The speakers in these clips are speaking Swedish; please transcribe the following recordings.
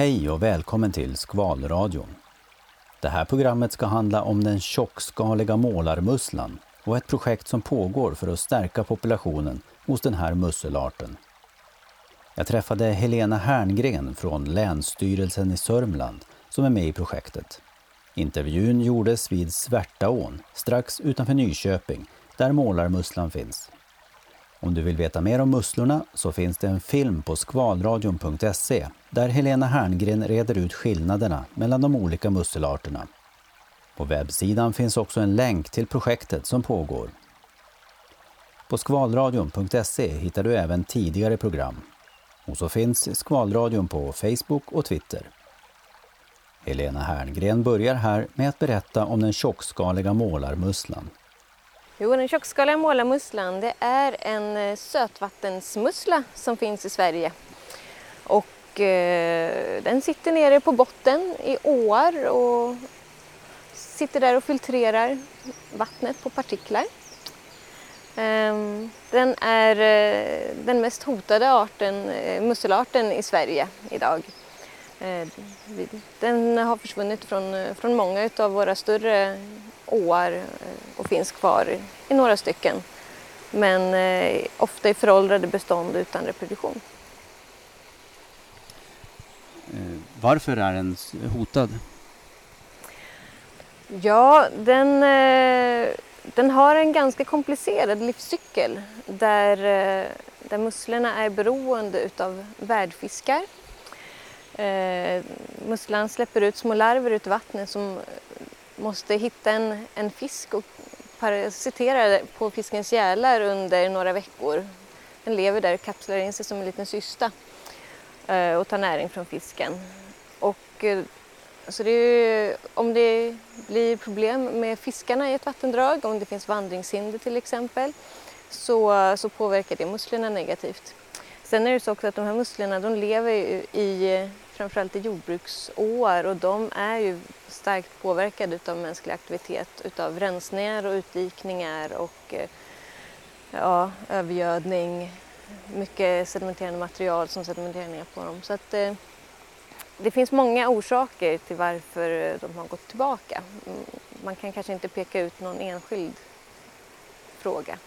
Hej och välkommen till Skvalradion. Det här programmet ska handla om den tjockskaliga målarmusslan och ett projekt som pågår för att stärka populationen hos den här musselarten. Jag träffade Helena Herngren från Länsstyrelsen i Sörmland som är med i projektet. Intervjun gjordes vid Svärtaån strax utanför Nyköping där målarmusslan finns. Om du vill veta mer om musslorna så finns det en film på skvalradion.se där Helena Herngren reder ut skillnaderna mellan de olika musselarterna. På webbsidan finns också en länk till projektet som pågår. På skvalradion.se hittar du även tidigare program. Och så finns Skvalradion på Facebook och Twitter. Helena Herngren börjar här med att berätta om den tjockskaliga målarmusslan. Jo, den tjockskaliga målarmusslan det är en eh, sötvattensmussla som finns i Sverige. Och eh, den sitter nere på botten i åar och sitter där och filtrerar vattnet på partiklar. Ehm, den är eh, den mest hotade arten, eh, musselarten i Sverige idag. Den har försvunnit från, från många av våra större åar eh, och finns kvar i några stycken. Men eh, ofta i föråldrade bestånd utan reproduktion. Eh, varför är den hotad? Ja, den, den har en ganska komplicerad livscykel där, där musslorna är beroende utav värdfiskar. Musslan släpper ut små larver ut i vattnet som måste hitta en, en fisk och parasitera på fiskens gälar under några veckor. Den lever där och kapslar in sig som en liten cysta eh, och tar näring från fisken. Och, eh, så det är, om det blir problem med fiskarna i ett vattendrag, om det finns vandringshinder till exempel, så, så påverkar det musslorna negativt. Sen är det så också att de här musslorna de lever i framförallt i jordbruksåar och de är ju starkt påverkade av mänsklig aktivitet, utav rensningar och utdikningar och eh, ja, övergödning, mycket sedimenterande material som sedimenterar ner på dem. Så att, eh, det finns många orsaker till varför de har gått tillbaka. Mm, man kan kanske inte peka ut någon enskild fråga.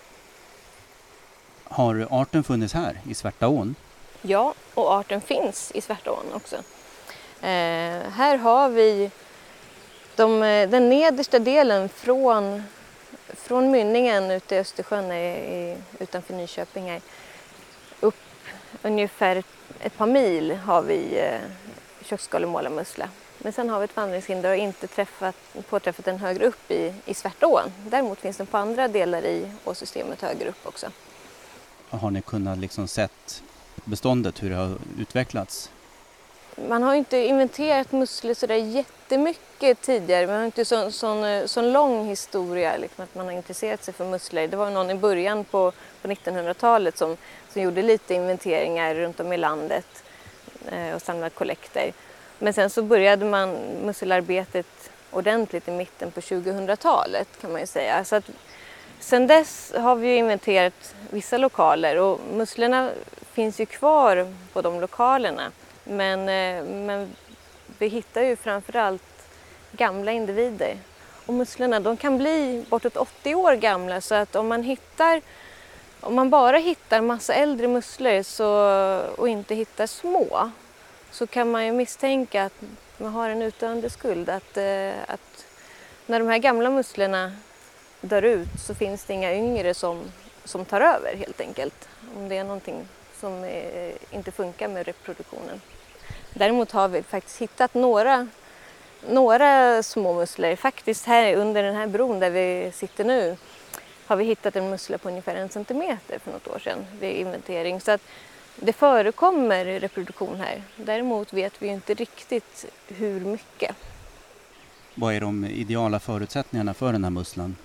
Har arten funnits här i Svärtaån? Ja, och arten finns i Svärtaån också. Eh, här har vi de, eh, den nedersta delen från, från mynningen ute i Östersjön i, i, utanför Nyköping här, upp ungefär ett par mil har vi eh, köksskalig. Men sen har vi ett vandringshinder och inte träffat, påträffat den högre upp i, i Svärtån. Däremot finns den på andra delar i åsystemet högre upp också. Har ni kunnat liksom sett beståndet, hur det har utvecklats? Man har inte inventerat musslor sådär jättemycket tidigare. Man har inte sån, sån, sån lång historia liksom, att man har intresserat sig för musslor. Det var någon i början på, på 1900-talet som, som gjorde lite inventeringar runt om i landet eh, och samlade kollekter. Men sen så började man musselarbetet ordentligt i mitten på 2000-talet kan man ju säga. Så att, sen dess har vi inventerat vissa lokaler och musslorna finns ju kvar på de lokalerna. Men, eh, men vi hittar ju framförallt gamla individer. Och musslorna de kan bli bortåt 80 år gamla så att om man hittar om man bara hittar massa äldre musslor så, och inte hittar små så kan man ju misstänka att man har en utdöende skuld. Att, eh, att när de här gamla musslorna dör ut så finns det inga yngre som, som tar över helt enkelt. Om det är någonting som eh, inte funkar med reproduktionen. Däremot har vi faktiskt hittat några, några små musslor. Faktiskt här under den här bron där vi sitter nu har vi hittat en mussla på ungefär en centimeter för något år sedan vid inventering. Så att det förekommer reproduktion här. Däremot vet vi inte riktigt hur mycket. Vad är de ideala förutsättningarna för den här musslan?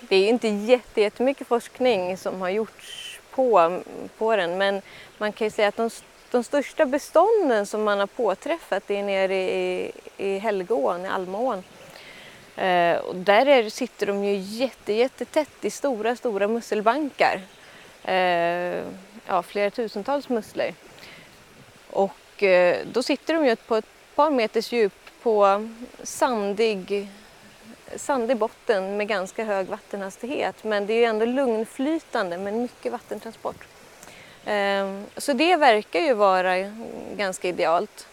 Det är inte jättemycket forskning som har gjorts på, på den men man kan ju säga att de de största bestånden som man har påträffat är nere i, i Helgeån, i Almån. Eh, och där är, sitter de ju jätte, jättetätt i stora, stora musselbankar. Eh, ja, flera tusentals musslor. Och Och eh, då sitter de ju på ett par meters djup på sandig, sandig botten med ganska hög vattenhastighet. Men det är ju ändå lugnflytande med mycket vattentransport. Ehm, så det verkar ju vara ganska idealt.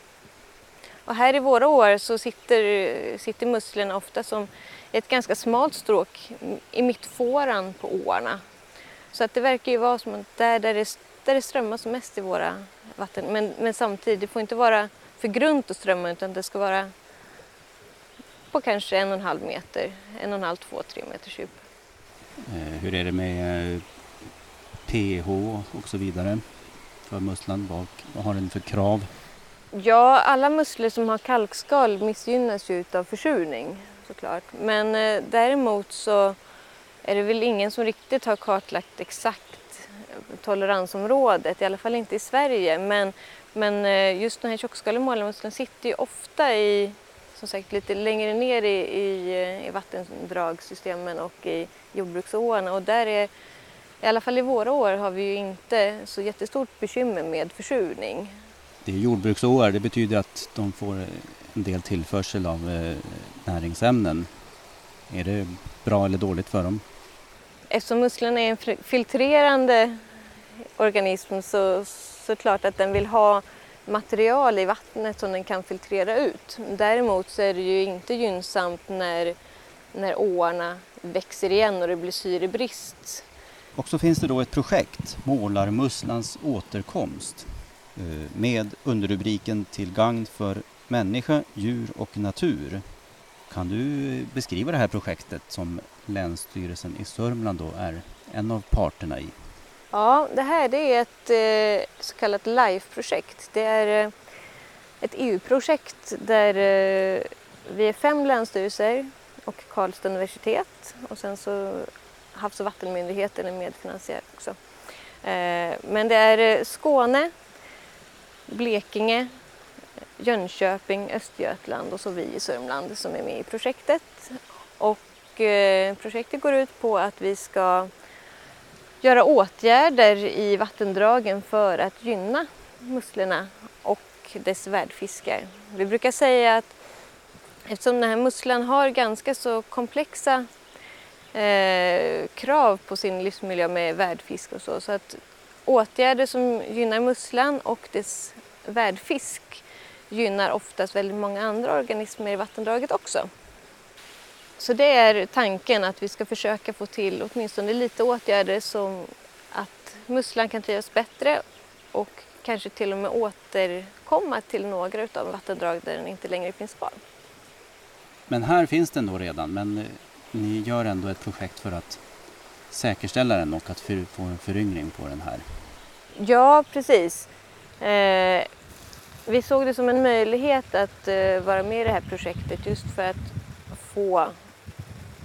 Och här i våra år så sitter, sitter musslorna ofta som ett ganska smalt stråk i mittfåran på åarna. Så att det verkar ju vara som där, där, det, där det strömmar som mest i våra vatten. Men, men samtidigt, det får inte vara för grunt att strömma utan det ska vara på kanske en och en halv meter, en och en halv, två, tre meters djup. Eh, hur är det med pH och så vidare för musslan? Vad, vad har den för krav? Ja, alla musslor som har kalkskal missgynnas ju av försurning såklart. Men eh, däremot så är det väl ingen som riktigt har kartlagt exakt toleransområdet, i alla fall inte i Sverige. Men, men eh, just den här tjockskaliga målarmusseln sitter ju ofta i, som sagt, lite längre ner i, i, i vattendragssystemen och i jordbruksåarna och där är i alla fall i våra år har vi ju inte så jättestort bekymmer med försurning. Det är jordbruksåar, det betyder att de får en del tillförsel av eh, näringsämnen. Är det bra eller dåligt för dem? Eftersom musslan är en filtrerande organism så, så klart att den vill ha material i vattnet som den kan filtrera ut. Däremot så är det ju inte gynnsamt när, när åarna växer igen och det blir syrebrist. Och så finns det då ett projekt, Målarmusslans återkomst eh, med underrubriken Till gagn för människa, djur och natur. Kan du beskriva det här projektet som Länsstyrelsen i Sörmland då är en av parterna i? Ja, det här det är ett eh, så kallat LIFE-projekt. Det är eh, ett EU-projekt där eh, vi är fem länsstyrelser och Karlstad universitet och sen så Havs och vattenmyndigheten är medfinansiär också. Men det är Skåne, Blekinge, Jönköping, Östergötland och så vi i Sörmland som är med i projektet. Och projektet går ut på att vi ska göra åtgärder i vattendragen för att gynna musslorna och dess värdfiskar. Vi brukar säga att eftersom den här musslan har ganska så komplexa eh, krav på sin livsmiljö med värdfisk och så, så att åtgärder som gynnar musslan och dess värdfisk gynnar oftast väldigt många andra organismer i vattendraget också. Så det är tanken att vi ska försöka få till åtminstone lite åtgärder som att musslan kan trivas bättre och kanske till och med återkomma till några av vattendrag där den inte längre finns kvar. Men här finns den då redan, men eh, ni gör ändå ett projekt för att säkerställa den och att få en föryngring på den här? Ja, precis. Eh, vi såg det som en möjlighet att uh, vara med i det här projektet just för att få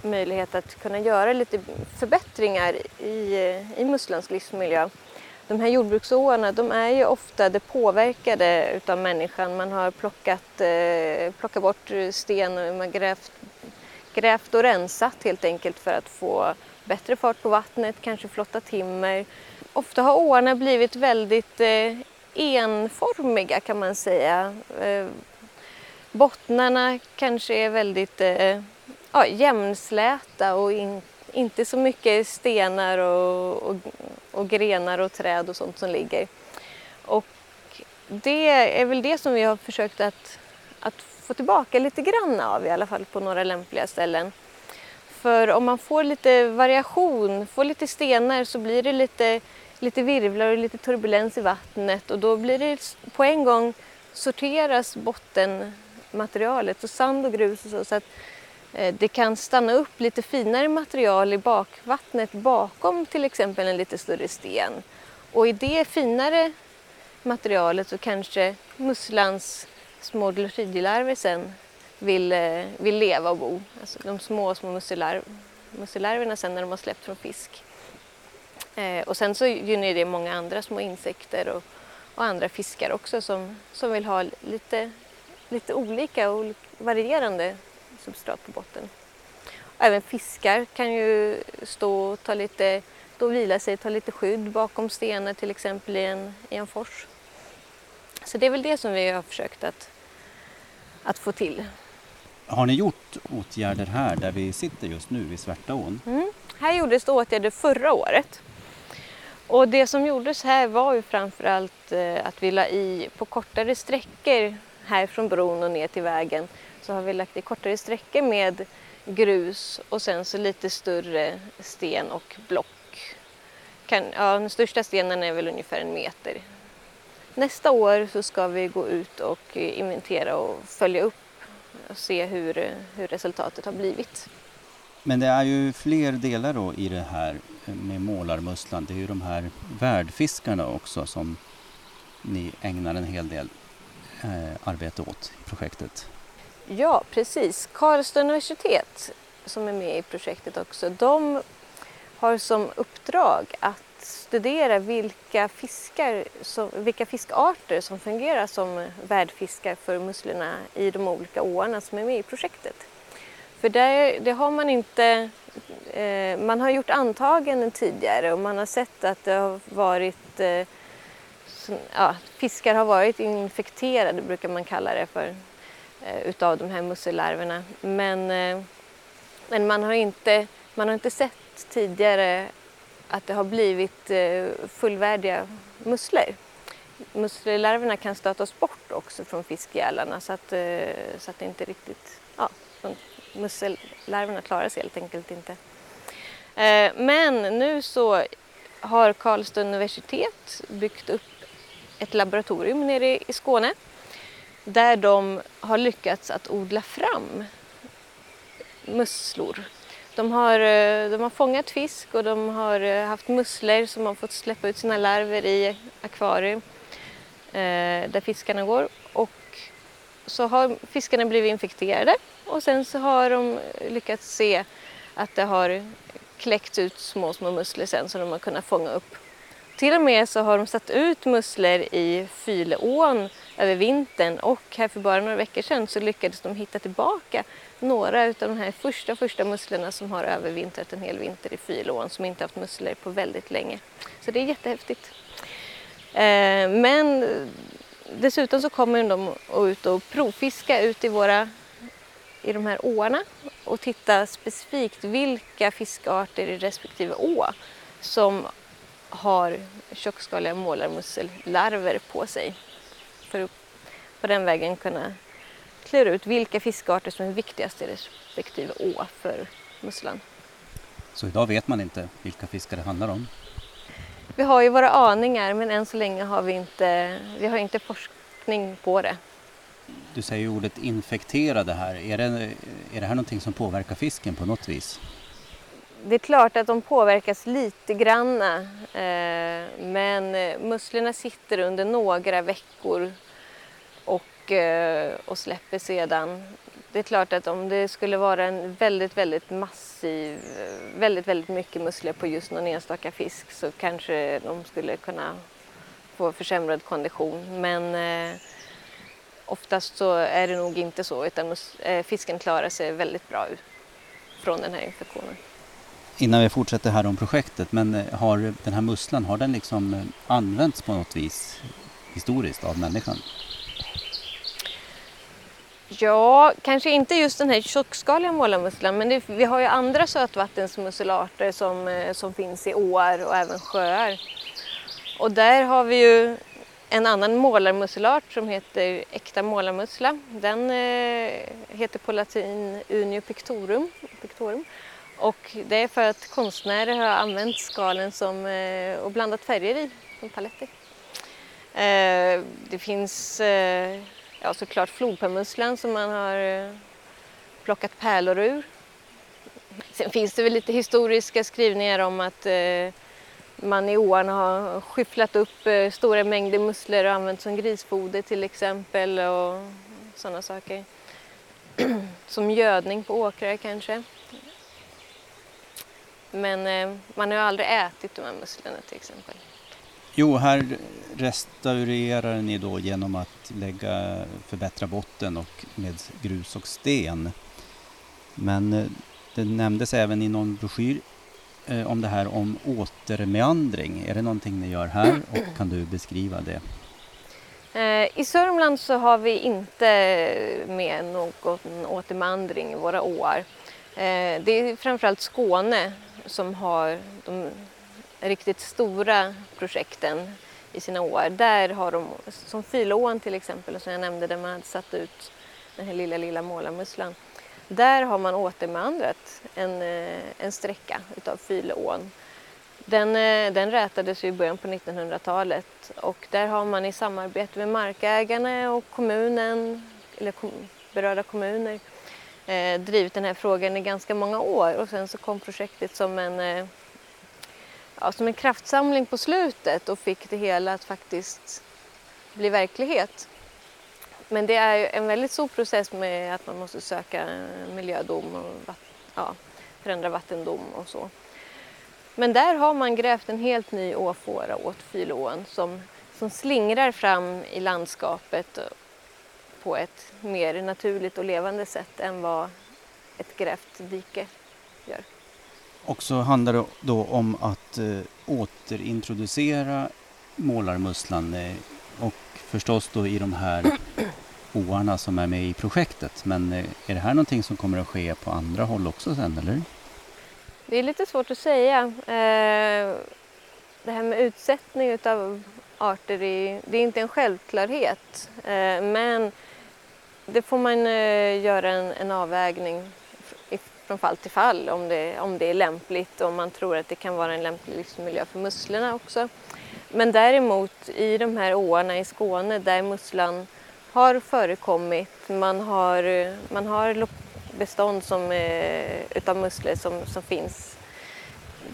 möjlighet att kunna göra lite förbättringar i, i musslans livsmiljö. De här jordbruksåarna de är ju ofta det påverkade utav människan. Man har plockat, eh, plockat bort sten och man grävt, grävt och rensat helt enkelt för att få bättre fart på vattnet, kanske flotta timmer. Ofta har åarna blivit väldigt eh, enformiga kan man säga. Eh, bottnarna kanske är väldigt eh, ja, jämnsläta och in, inte så mycket stenar och, och, och, grenar och träd och sånt som ligger. Och det är väl det som vi har försökt att, att få tillbaka lite grann av i alla fall på några lämpliga ställen. För om man får lite variation, får lite stenar så blir det lite lite virvlar och lite turbulens i vattnet och då blir det på en gång sorteras bottenmaterialet och sand och grus och så, så att Eh, det kan stanna upp lite finare material i bakvattnet bakom till exempel en lite större sten. Och i det finare materialet så kanske musslans små glucidilarver sen vill, eh, vill leva och bo. Alltså de små, små musselarverna sen när de har släppt från fisk. Eh, och sen så gynnar det många andra små insekter och, och, andra fiskar också som, som vill ha lite, lite olika och varierande substrat på botten. Även fiskar kan ju stå och ta lite, och vila sig, ta lite skydd bakom stenar till exempel i en, i en fors. Så det är väl det som vi har försökt att, att få till. Har ni gjort åtgärder här där vi sitter just nu vid Svärtaån? Mm. Här gjordes det åtgärder förra året. Och det som gjordes här var ju framförallt eh, att vi la i på kortare sträckor här från bron och ner till vägen så har vi lagt i kortare sträckor med grus och sen så lite större sten och block. Kan, ja, den största stenen är väl ungefär en meter. Nästa år så ska vi gå ut och inventera och följa upp och se hur, hur resultatet har blivit. Men det är ju fler delar då i det här med målarmusslan. Det är ju de här värdfiskarna också som ni ägnar en hel del eh, arbete åt i projektet. Ja, precis. Karlstad universitet som är med i projektet också, de har som uppdrag att studera vilka, fiskar som, vilka fiskarter som fungerar som värdfiskar för musslorna i de olika åarna som är med i projektet. För där, det har man inte... Eh, man har gjort antaganden tidigare och man har sett att det har varit... Eh, som, ja, fiskar har varit infekterade, brukar man kalla det för, Eh, utav de här mussellarverna. Men, eh, men man, har inte, man har inte sett tidigare att det har blivit eh, fullvärdiga musslor. Mussellarverna kan stötas bort också från fiskgälarna så att, så att det inte riktigt... Ja, mussellarverna klarar sig helt enkelt inte. Men nu så har Karlstad universitet byggt upp ett laboratorium nere i Skåne där de har lyckats att odla fram musslor. De har, eh, de har fångat fisk och de har eh, haft musslor som har fått släppa ut sina larver i akvarium eh, där fiskarna går. Och så har fiskarna blivit infekterade och sen så har de lyckats se att det har kläckt ut små, små musslor sen som de har kunnat fånga upp. Till och med så har de satt ut musslor i Fyleån över vintern och här för bara några veckor sedan så lyckades de hitta tillbaka några av de här första, första musslorna som har övervintrat en hel vinter i Fyleån som inte haft musslor på väldigt länge. Så det är jättehäftigt. Eh, men dessutom så kommer de ut och provfiska ut i våra i de här åarna och titta specifikt vilka fiskarter i respektive å som har tjockskaliga målarmussellarver på sig. För att på den vägen kunna klura ut vilka fiskarter som är viktigast i respektive å för musslan. Så idag vet man inte vilka fiskar det handlar om? Vi har ju våra aningar men än så länge har vi inte, vi har inte forskning på det. Du säger ordet infekterade här. Är det, är det här någonting som påverkar fisken på något vis? Det är klart att de påverkas lite granna eh, men eh, musslorna sitter under några veckor och, eh, och släpper sedan. Det är klart att om det skulle vara en väldigt, väldigt massiv, eh, väldigt, väldigt mycket musslor på just någon enstaka fisk så kanske de skulle kunna få försämrad kondition. Men eh, oftast så är det nog inte så utan eh, fisken klarar sig väldigt bra från den här infektionen. Innan vi fortsätter här om projektet, men eh, har den här musslan, har den liksom eh, använts på något vis historiskt av människan? Ja, kanske inte just den här tjockskaliga målarmusslan men det, vi har ju andra sötvattensmusselarter som, eh, som finns i åar och även sjöar. Och där har vi ju en annan målarmusselart som heter äkta målarmussla. Den eh, heter på latin Unio pictorum, pictorum. Och det är för att konstnärer har använt skalen som, eh, och blandat färger i som paletter. Eh, det finns eh, ja, såklart flodpärlmusslan som man har eh, plockat pärlor ur. Sen finns det väl lite historiska skrivningar om att eh, man i åarna har skyfflat upp eh, stora mängder musslor och använt som grisfoder till exempel och sådana saker. som gödning på åkrar kanske. Men eh, man har ju aldrig ätit de här musslorna till exempel. Jo, här restaurerar ni då genom att lägga, förbättra botten och med grus och sten. Men eh, det nämndes även i någon broschyr eh, om det här om återmeandring. Är det någonting ni gör här och kan du beskriva det? I Sörmland så har vi inte med någon återvandring i våra åar. Det är framförallt Skåne som har de riktigt stora projekten i sina åar. Där har de, som Fylån till exempel, som jag nämnde, där man hade satt ut den här lilla, lilla målarmusslan. Där har man återmandrat en, eh, en sträcka utav Fylån. Den, eh, den rätades i början på 1900-talet och där har man i samarbete med markägarna och kommunen, eller berörda kommuner, eh, Eh, drivit den här frågan i ganska många år och sen så kom projektet som en, eh, ja, som en kraftsamling på slutet och fick det hela att faktiskt bli verklighet. Men det är en väldigt stor process med att man måste söka miljödom och ja, förändra vattendom och så. Men där har man grävt en helt ny åfåra åt Fylån som, som slingrar fram i landskapet på ett mer naturligt och levande sätt än vad ett grävt dike gör. Och så handlar det då om att eh, återintroducera målarmusslan eh, och förstås då i de här åarna som är med i projektet. Men eh, är det här någonting som kommer att ske på andra håll också sen eller? Det är lite svårt att säga. Eh, det här med utsättning av arter det är inte en självklarhet. Eh, men det får man eh, göra en, en avvägning från fall till fall om det, om det är lämpligt och om man tror att det kan vara en lämplig livsmiljö för musslorna också. Men däremot i de här åarna i Skåne där musslan har förekommit. Man har, man har bestånd som, eh, utav musslor som, som finns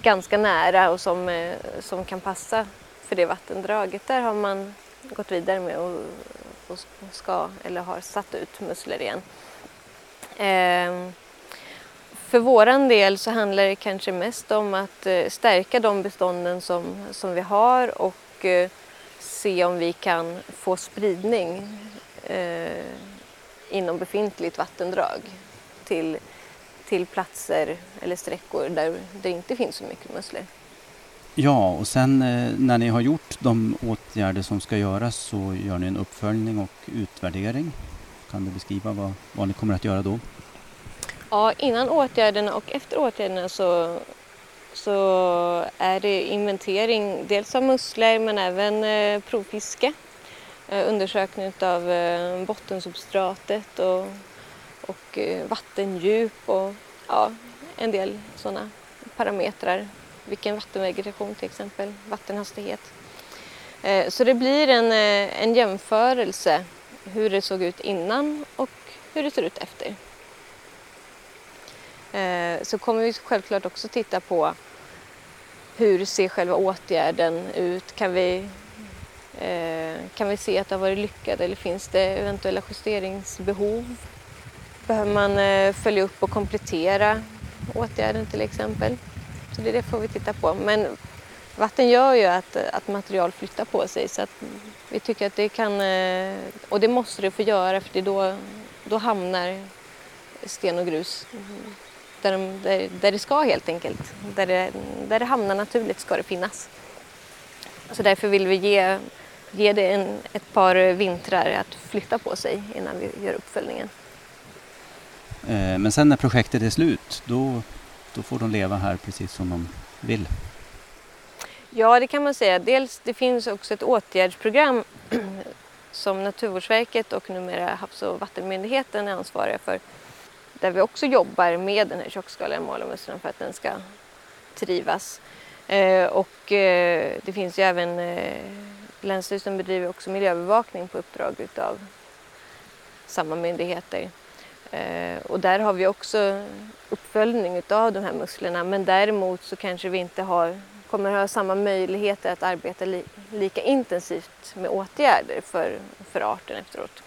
ganska nära och som, eh, som kan passa för det vattendraget. Där har man gått vidare med att och ska, eller har satt ut musslor igen. Eh, för våran del så handlar det kanske mest om att eh, stärka de bestånden som, som vi har och eh, se om vi kan få spridning eh, inom befintligt vattendrag till, till platser eller sträckor där det inte finns så mycket musslor. Ja, och sen eh, när ni har gjort de åtgärder som ska göras så gör ni en uppföljning och utvärdering. Kan du beskriva vad, vad ni kommer att göra då? Ja, innan åtgärderna och efter åtgärderna så, så är det inventering dels av musslor men även eh, provfiske eh, undersökning av bottensubstratet och, och vattendjup och ja, en del sådana parametrar. Vilken vattenvegetation till exempel, vattenhastighet. Eh, så det blir en, eh, en jämförelse hur det såg ut innan och hur det ser ut efter. Eh, så kommer vi självklart också titta på hur ser själva åtgärden ut? Kan vi kan vi se att det har varit lyckat eller finns det eventuella justeringsbehov? Behöver man följa upp och komplettera åtgärden till exempel? Så det, det får vi titta på. Men vatten gör ju att, att material flyttar på sig så att vi tycker att det kan, eh, och det måste det få göra för det då, då hamnar sten och grus där, de, där, där det ska helt enkelt. Där det, där det hamnar naturligt ska det finnas. Så därför vill vi ge ge det en, ett par vintrar att flytta på sig innan vi gör uppföljningen. Eh, men sen när projektet är slut, då, då får de leva här precis som de vill? Ja, det kan man säga. Dels det finns också ett åtgärdsprogram som Naturvårdsverket och numera Havs och vattenmyndigheten är ansvariga för. Där vi också jobbar med den här tjockskaliga målarmusslan för att den ska trivas. Eh, och eh, det finns ju även eh, Länsstyrelsen bedriver också miljöbevakning på uppdrag av samma myndigheter. Eh, och där har vi också uppföljning av de här musslorna men däremot så kanske vi inte har, kommer ha samma möjligheter att arbeta li, lika intensivt med åtgärder för, för arten efteråt.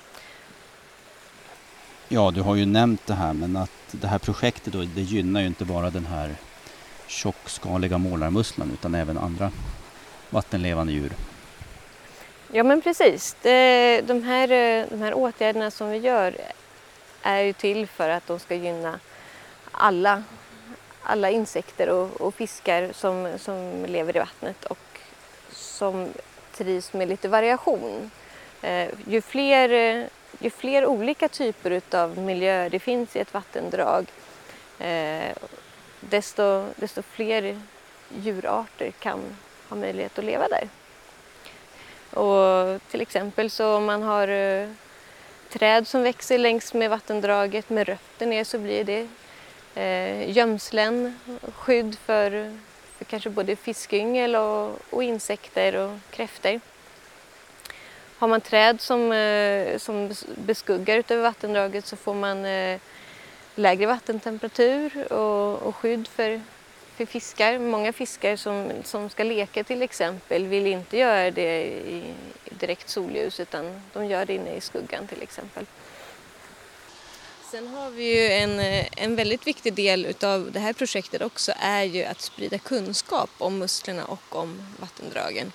Ja, du har ju nämnt det här men att det här projektet då, det gynnar ju inte bara den här tjockskaliga målarmusslan utan även andra vattenlevande djur. Ja men precis. De, här, de här åtgärderna som vi gör är ju till för att de ska gynna alla, alla insekter och, och fiskar som, som lever i vattnet och som trivs med lite variation. Eh, ju, fler, ju fler olika typer av miljöer det finns i ett vattendrag eh, desto, desto fler djurarter kan ha möjlighet att leva där. Och till exempel så om man har eh, träd som växer längs med vattendraget med rötter ner så blir det eh, gömslen, skydd för, för kanske både fiskyngel och, och insekter och kräftor. Har man träd som, eh, som beskuggar utöver vattendraget så får man eh, lägre vattentemperatur och, och skydd för, för fiskar. Många fiskar som, som ska leka till exempel vill inte göra det i direkt solljus utan de gör det inne i skuggan till exempel. Sen har vi ju en, en väldigt viktig del av det här projektet också är ju att sprida kunskap om musslorna och om vattendragen.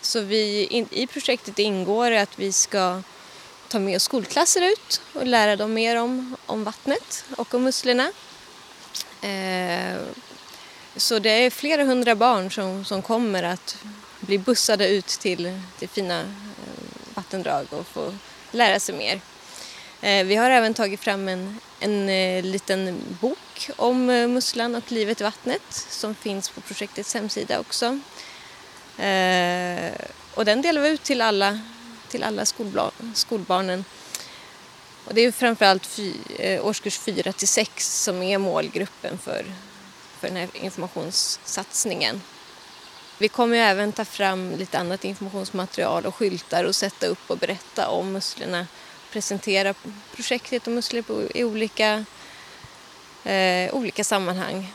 Så vi, in, i projektet ingår att vi ska ta med skolklasser ut och lära dem mer om, om vattnet och om musslorna. Eh, så det är flera hundra barn som, som kommer att bli bussade ut till, till fina eh, vattendrag och få lära sig mer. Eh, vi har även tagit fram en, en eh, liten bok om musslan och livet i vattnet som finns på projektets hemsida också. Och den delar vi ut till alla, till alla skolbarnen. Och det är framförallt fy, årskurs 4 till 6 som är målgruppen för, för den här informationssatsningen. Vi kommer även ta fram lite annat informationsmaterial och skyltar och sätta upp och berätta om musslorna. Presentera projektet och musslor i olika, eh, olika sammanhang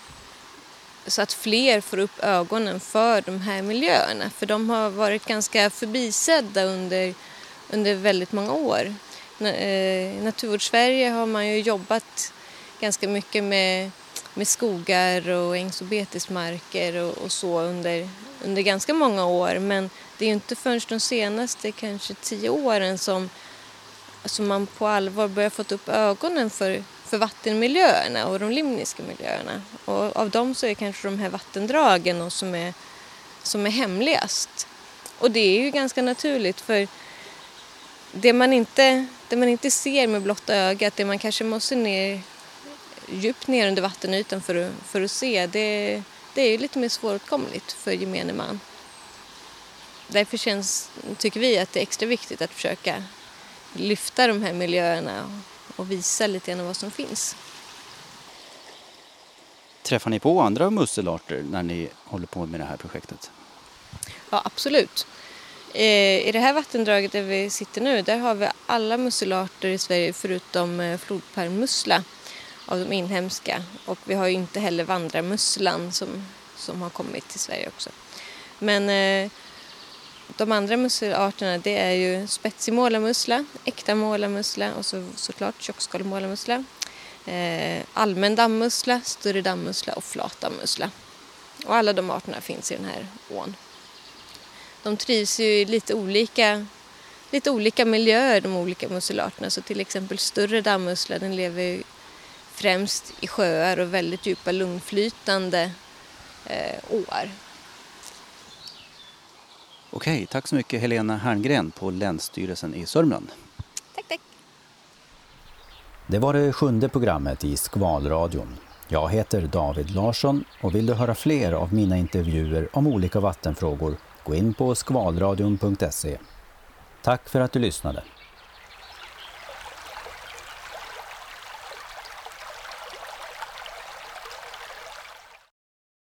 så att fler får upp ögonen för de här miljöerna. För de har varit ganska förbisedda under, under väldigt många år. Eh, Naturvårdssverige har man ju jobbat ganska mycket med, med skogar och ängs och betesmarker och, och, så under, under ganska många år. Men det är ju inte förrän de senaste kanske tio åren som, som man på allvar börjar fått upp ögonen för för vattenmiljöerna och de limniska miljöerna. Och av dem så är kanske de här vattendragen och som är, som är hemligast. Och det är ju ganska naturligt för det man inte, det man inte ser med blotta ögat, det man kanske måste ner djupt ner under vattenytan för att, för att se, det, det är ju lite mer svåråtkomligt för gemene man. Därför känns, tycker vi att det är extra viktigt att försöka lyfta de här miljöerna och visa lite grann vad som finns. Träffar ni på andra musselarter när ni håller på med det här projektet? Ja, absolut. Eh, I det här vattendraget där vi sitter nu, där har vi alla musselarter i Sverige förutom eh, flodpärlmussla av de inhemska. Och vi har ju inte heller vandrarmusslan som, som har kommit till Sverige också. Men eh, de andra musselarterna det är ju spetsig målarmussla, äkta målarmussla och så, såklart tjockskalig målarmussla. Eh, allmän dammmussla, större dammmussla och flat dammussla. Och alla de arterna finns i den här ån. De trivs ju i lite olika, lite olika miljöer, de olika musselarterna. Så till exempel större dammmussla den lever främst i sjöar och väldigt djupa lugnflytande eh, åar. Okej, tack så mycket Helena Herngren på Länsstyrelsen i Sörmland. Tack, tack. Det var det sjunde programmet i Skvalradion. Jag heter David Larsson och vill du höra fler av mina intervjuer om olika vattenfrågor, gå in på skvalradion.se. Tack för att du lyssnade.